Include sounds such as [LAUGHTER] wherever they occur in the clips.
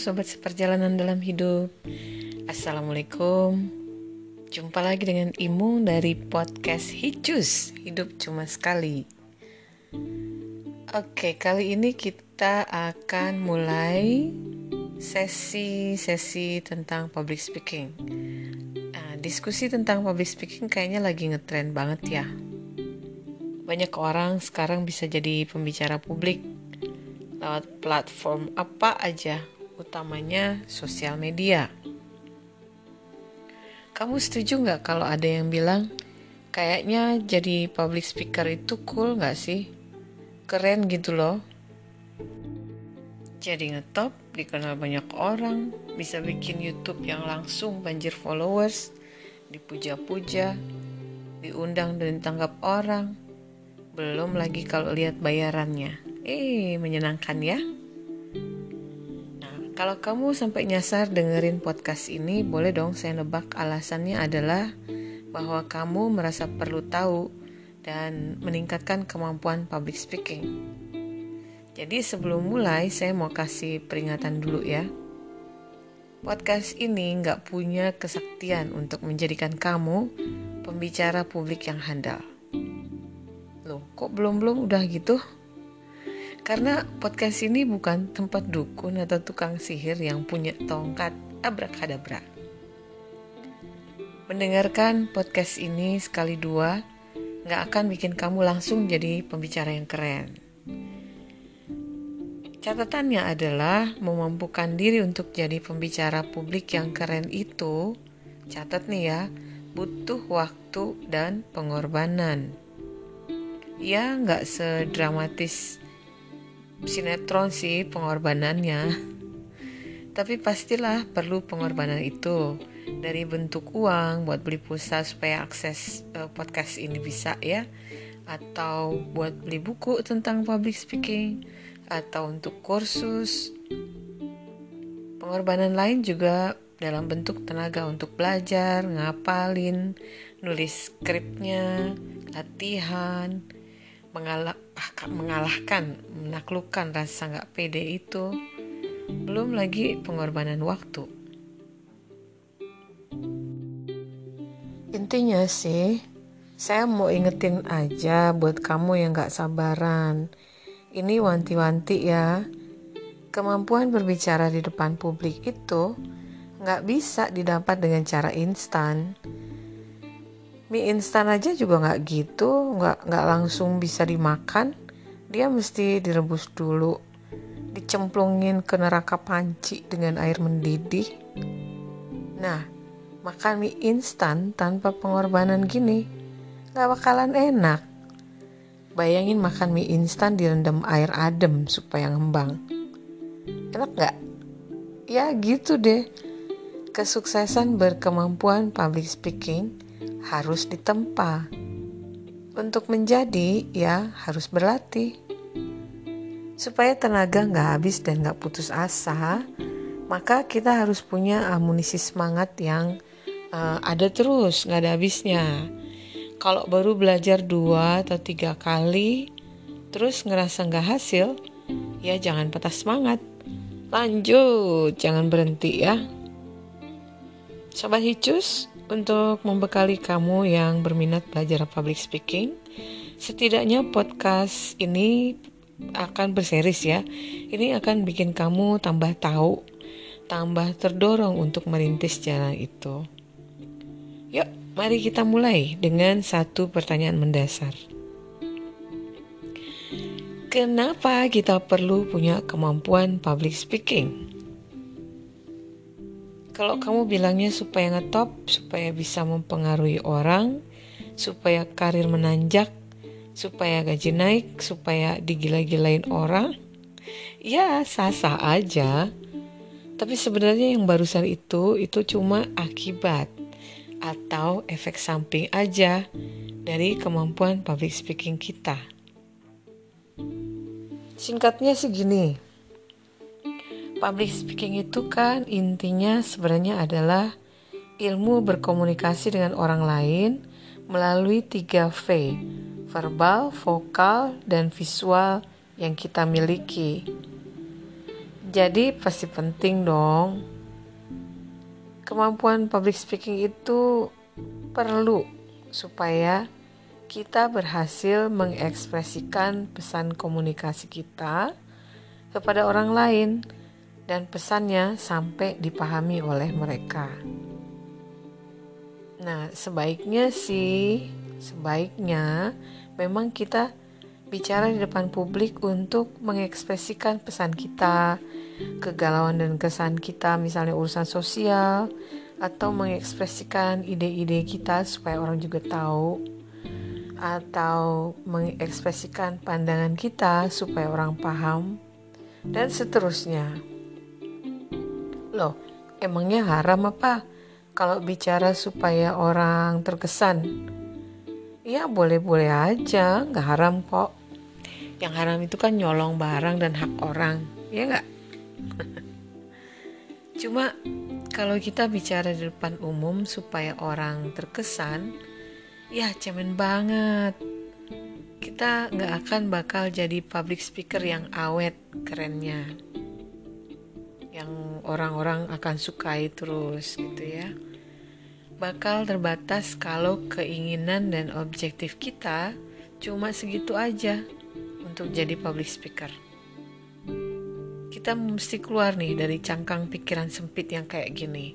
sobat seperjalanan dalam hidup. Assalamualaikum. Jumpa lagi dengan Imung dari podcast Hicus, Hidup Cuma Sekali. Oke, kali ini kita akan mulai sesi-sesi tentang public speaking. Nah, diskusi tentang public speaking kayaknya lagi ngetrend banget ya. Banyak orang sekarang bisa jadi pembicara publik lewat platform apa aja, utamanya sosial media. Kamu setuju nggak kalau ada yang bilang, kayaknya jadi public speaker itu cool nggak sih? Keren gitu loh. Jadi ngetop, dikenal banyak orang, bisa bikin YouTube yang langsung banjir followers, dipuja-puja, diundang dan ditangkap orang. Belum lagi kalau lihat bayarannya. Eh, menyenangkan ya. Kalau kamu sampai nyasar dengerin podcast ini, boleh dong saya nebak alasannya adalah bahwa kamu merasa perlu tahu dan meningkatkan kemampuan public speaking. Jadi sebelum mulai, saya mau kasih peringatan dulu ya. Podcast ini nggak punya kesaktian untuk menjadikan kamu pembicara publik yang handal. Loh, kok belum-belum udah gitu? Karena podcast ini bukan tempat dukun atau tukang sihir yang punya tongkat abrakadabra. Mendengarkan podcast ini sekali dua nggak akan bikin kamu langsung jadi pembicara yang keren. Catatannya adalah memampukan diri untuk jadi pembicara publik yang keren itu, catat nih ya, butuh waktu dan pengorbanan. Ya nggak sedramatis sinetron sih pengorbanannya. Tapi pastilah perlu pengorbanan itu dari bentuk uang buat beli pulsa supaya akses uh, podcast ini bisa ya atau buat beli buku tentang public speaking atau untuk kursus. Pengorbanan lain juga dalam bentuk tenaga untuk belajar, ngapalin, nulis skripnya, latihan, mengalah, mengalahkan, menaklukkan rasa nggak pede itu, belum lagi pengorbanan waktu. Intinya sih, saya mau ingetin aja buat kamu yang nggak sabaran. Ini wanti-wanti ya, kemampuan berbicara di depan publik itu nggak bisa didapat dengan cara instan mie instan aja juga nggak gitu nggak nggak langsung bisa dimakan. Dia mesti direbus dulu dicemplungin ke neraka panci dengan air mendidih. Nah makan mie instan tanpa pengorbanan gini nggak bakalan enak. Bayangin makan mie instan direndam air adem supaya ngembang. Enak nggak? Ya gitu deh. Kesuksesan berkemampuan public speaking harus ditempa. Untuk menjadi, ya harus berlatih. Supaya tenaga nggak habis dan nggak putus asa, maka kita harus punya amunisi semangat yang uh, ada terus, nggak ada habisnya. Kalau baru belajar dua atau tiga kali, terus ngerasa nggak hasil, ya jangan patah semangat. Lanjut, jangan berhenti ya. Sobat Hicus, untuk membekali kamu yang berminat belajar public speaking, setidaknya podcast ini akan berseris ya. Ini akan bikin kamu tambah tahu, tambah terdorong untuk merintis jalan itu. Yuk, mari kita mulai dengan satu pertanyaan mendasar. Kenapa kita perlu punya kemampuan public speaking? Kalau kamu bilangnya supaya ngetop, supaya bisa mempengaruhi orang, supaya karir menanjak, supaya gaji naik, supaya digila-gilain orang, ya sah-sah aja. Tapi sebenarnya yang barusan itu itu cuma akibat atau efek samping aja dari kemampuan public speaking kita. Singkatnya segini, Public speaking itu kan intinya sebenarnya adalah ilmu berkomunikasi dengan orang lain melalui 3V, verbal, vokal, dan visual yang kita miliki. Jadi pasti penting dong. Kemampuan public speaking itu perlu supaya kita berhasil mengekspresikan pesan komunikasi kita kepada orang lain dan pesannya sampai dipahami oleh mereka. Nah, sebaiknya sih, sebaiknya memang kita bicara di depan publik untuk mengekspresikan pesan kita, kegalauan dan kesan kita, misalnya urusan sosial, atau mengekspresikan ide-ide kita supaya orang juga tahu, atau mengekspresikan pandangan kita supaya orang paham, dan seterusnya. Loh, emangnya haram apa kalau bicara supaya orang terkesan? Ya boleh-boleh aja, nggak haram kok. Yang haram itu kan nyolong barang dan hak orang, ya nggak? [LAUGHS] Cuma kalau kita bicara di depan umum supaya orang terkesan, ya cemen banget. Kita nggak akan bakal jadi public speaker yang awet kerennya. Yang orang-orang akan sukai terus gitu ya. Bakal terbatas kalau keinginan dan objektif kita cuma segitu aja untuk jadi public speaker. Kita mesti keluar nih dari cangkang pikiran sempit yang kayak gini.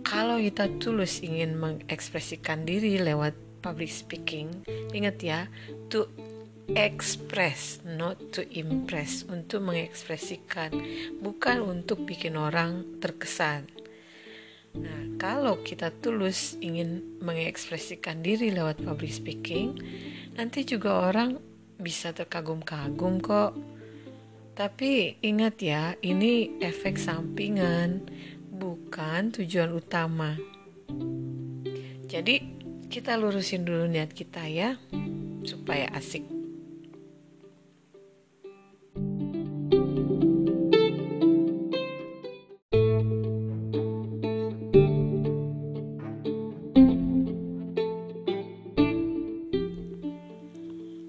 Kalau kita tulus ingin mengekspresikan diri lewat public speaking, ingat ya, to express, not to impress, untuk mengekspresikan, bukan untuk bikin orang terkesan. Nah, kalau kita tulus ingin mengekspresikan diri lewat public speaking, nanti juga orang bisa terkagum-kagum kok. Tapi ingat ya, ini efek sampingan, bukan tujuan utama. Jadi, kita lurusin dulu niat kita ya, supaya asik.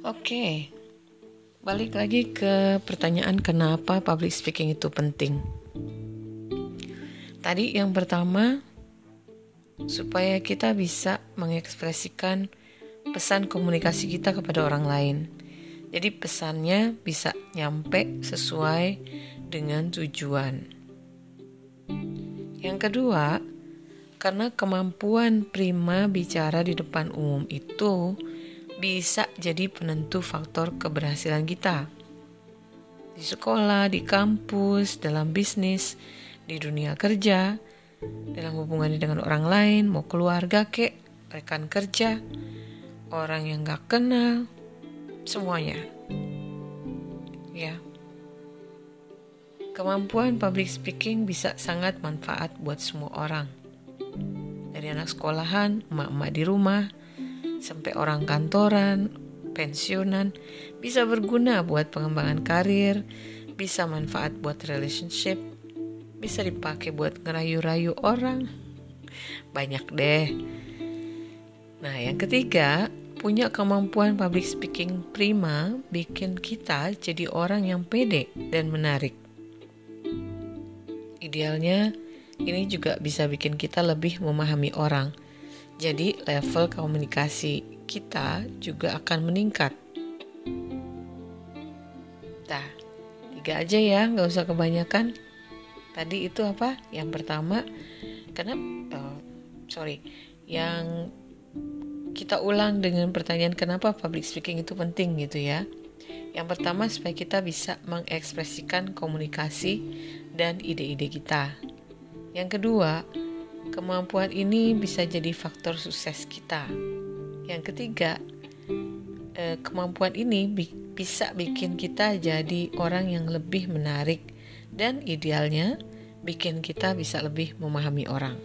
Oke, balik lagi ke pertanyaan kenapa public speaking itu penting. Tadi yang pertama, supaya kita bisa mengekspresikan pesan komunikasi kita kepada orang lain. Jadi pesannya bisa nyampe sesuai dengan tujuan. Yang kedua, karena kemampuan prima bicara di depan umum itu bisa jadi penentu faktor keberhasilan kita. Di sekolah, di kampus, dalam bisnis, di dunia kerja, dalam hubungannya dengan orang lain, mau keluarga kek, rekan kerja, orang yang gak kenal, semuanya. Ya. Kemampuan public speaking bisa sangat manfaat buat semua orang. Dari anak sekolahan, emak-emak di rumah, sampai orang kantoran, pensiunan, bisa berguna buat pengembangan karir, bisa manfaat buat relationship, bisa dipakai buat ngerayu-rayu orang. Banyak deh. Nah, yang ketiga, punya kemampuan public speaking prima bikin kita jadi orang yang pede dan menarik. Idealnya, ini juga bisa bikin kita lebih memahami orang jadi level komunikasi kita juga akan meningkat. Nah, tiga aja ya, nggak usah kebanyakan. Tadi itu apa? Yang pertama, karena oh, sorry, yang kita ulang dengan pertanyaan kenapa public speaking itu penting gitu ya. Yang pertama supaya kita bisa mengekspresikan komunikasi dan ide-ide kita. Yang kedua, Kemampuan ini bisa jadi faktor sukses kita. Yang ketiga, eh, kemampuan ini bisa bikin kita jadi orang yang lebih menarik dan idealnya bikin kita bisa lebih memahami orang.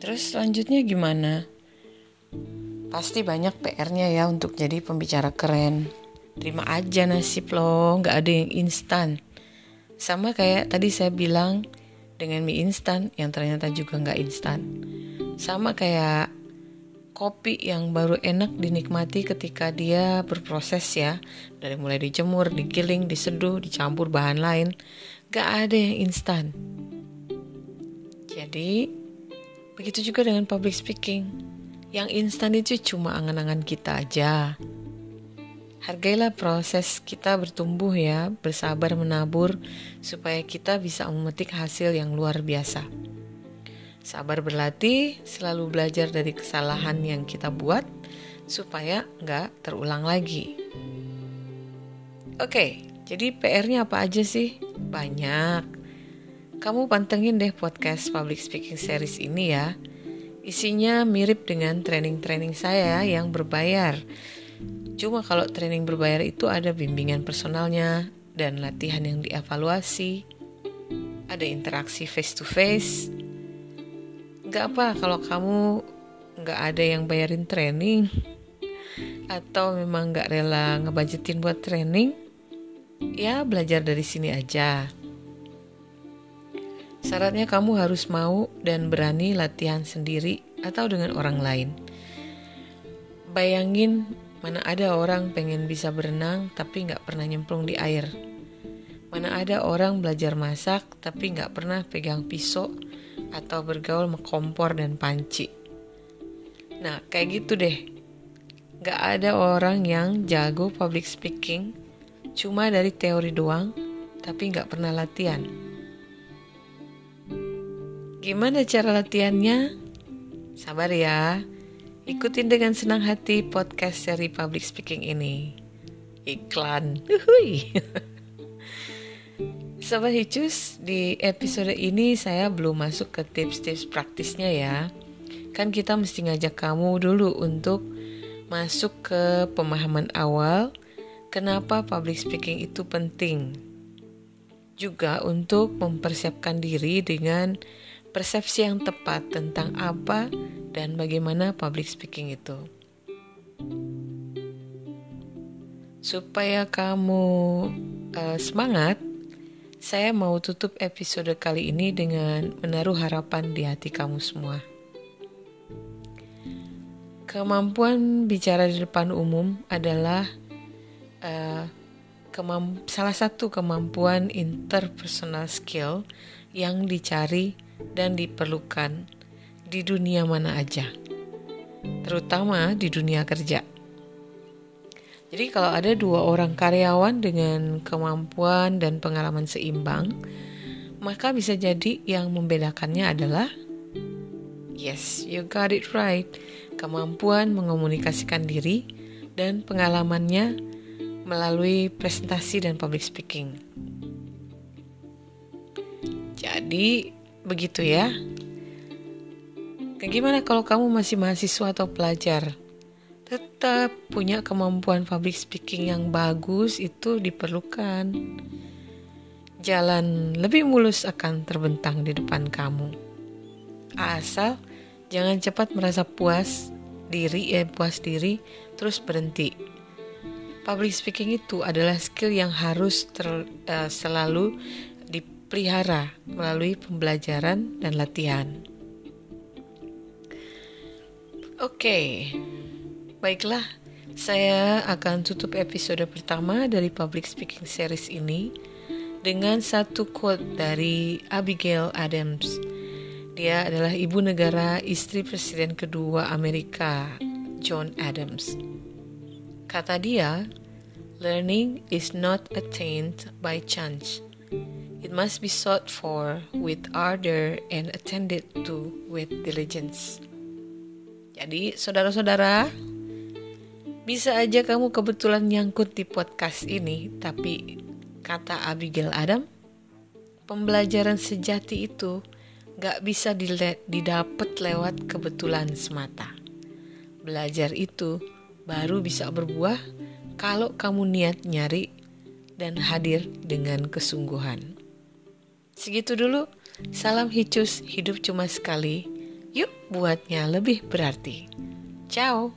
Terus selanjutnya gimana? Pasti banyak PR-nya ya untuk jadi pembicara keren. Terima aja nasib lo, nggak ada yang instan. Sama kayak tadi saya bilang, dengan mie instan yang ternyata juga nggak instan. Sama kayak kopi yang baru enak dinikmati ketika dia berproses ya. Dari mulai dijemur, digiling, diseduh, dicampur bahan lain. Gak ada yang instan. Jadi, begitu juga dengan public speaking. Yang instan itu cuma angan-angan kita aja. Hargailah proses kita bertumbuh ya, bersabar menabur supaya kita bisa memetik hasil yang luar biasa. Sabar berlatih, selalu belajar dari kesalahan yang kita buat supaya nggak terulang lagi. Oke, jadi PR-nya apa aja sih? Banyak. Kamu pantengin deh podcast Public Speaking Series ini ya. Isinya mirip dengan training-training saya yang berbayar Cuma kalau training berbayar itu ada bimbingan personalnya dan latihan yang dievaluasi, ada interaksi face to face. Gak apa kalau kamu gak ada yang bayarin training atau memang gak rela ngebajetin buat training, ya belajar dari sini aja. Syaratnya kamu harus mau dan berani latihan sendiri atau dengan orang lain. Bayangin Mana ada orang pengen bisa berenang tapi nggak pernah nyemplung di air. Mana ada orang belajar masak tapi nggak pernah pegang pisau atau bergaul sama kompor dan panci. Nah kayak gitu deh. Gak ada orang yang jago public speaking cuma dari teori doang tapi nggak pernah latihan. Gimana cara latihannya? Sabar ya, Ikutin dengan senang hati podcast seri public speaking ini. Iklan. Uhui. [LAUGHS] Sobat Hicus, di episode ini saya belum masuk ke tips-tips praktisnya ya. Kan kita mesti ngajak kamu dulu untuk masuk ke pemahaman awal kenapa public speaking itu penting. Juga untuk mempersiapkan diri dengan persepsi yang tepat tentang apa dan bagaimana public speaking itu. Supaya kamu uh, semangat, saya mau tutup episode kali ini dengan menaruh harapan di hati kamu semua. Kemampuan bicara di depan umum adalah uh, salah satu kemampuan interpersonal skill yang dicari dan diperlukan di dunia mana aja, terutama di dunia kerja. Jadi, kalau ada dua orang karyawan dengan kemampuan dan pengalaman seimbang, maka bisa jadi yang membedakannya adalah yes, you got it right, kemampuan mengomunikasikan diri dan pengalamannya melalui presentasi dan public speaking. Jadi, Begitu ya. Gimana kalau kamu masih mahasiswa atau pelajar? Tetap punya kemampuan public speaking yang bagus itu diperlukan. Jalan lebih mulus akan terbentang di depan kamu. Asal jangan cepat merasa puas diri ya puas diri terus berhenti. Public speaking itu adalah skill yang harus ter, uh, selalu pelihara melalui pembelajaran dan latihan. Oke, baiklah, saya akan tutup episode pertama dari Public Speaking Series ini dengan satu quote dari Abigail Adams. Dia adalah ibu negara istri presiden kedua Amerika, John Adams. Kata dia, learning is not attained by chance It must be sought for with ardor and attended to with diligence. Jadi, saudara-saudara, bisa aja kamu kebetulan nyangkut di podcast ini, tapi kata Abigail Adam, pembelajaran sejati itu gak bisa didapat lewat kebetulan semata. Belajar itu baru bisa berbuah kalau kamu niat nyari dan hadir dengan kesungguhan. Segitu dulu. Salam hicus, hidup cuma sekali. Yuk buatnya lebih berarti. Ciao.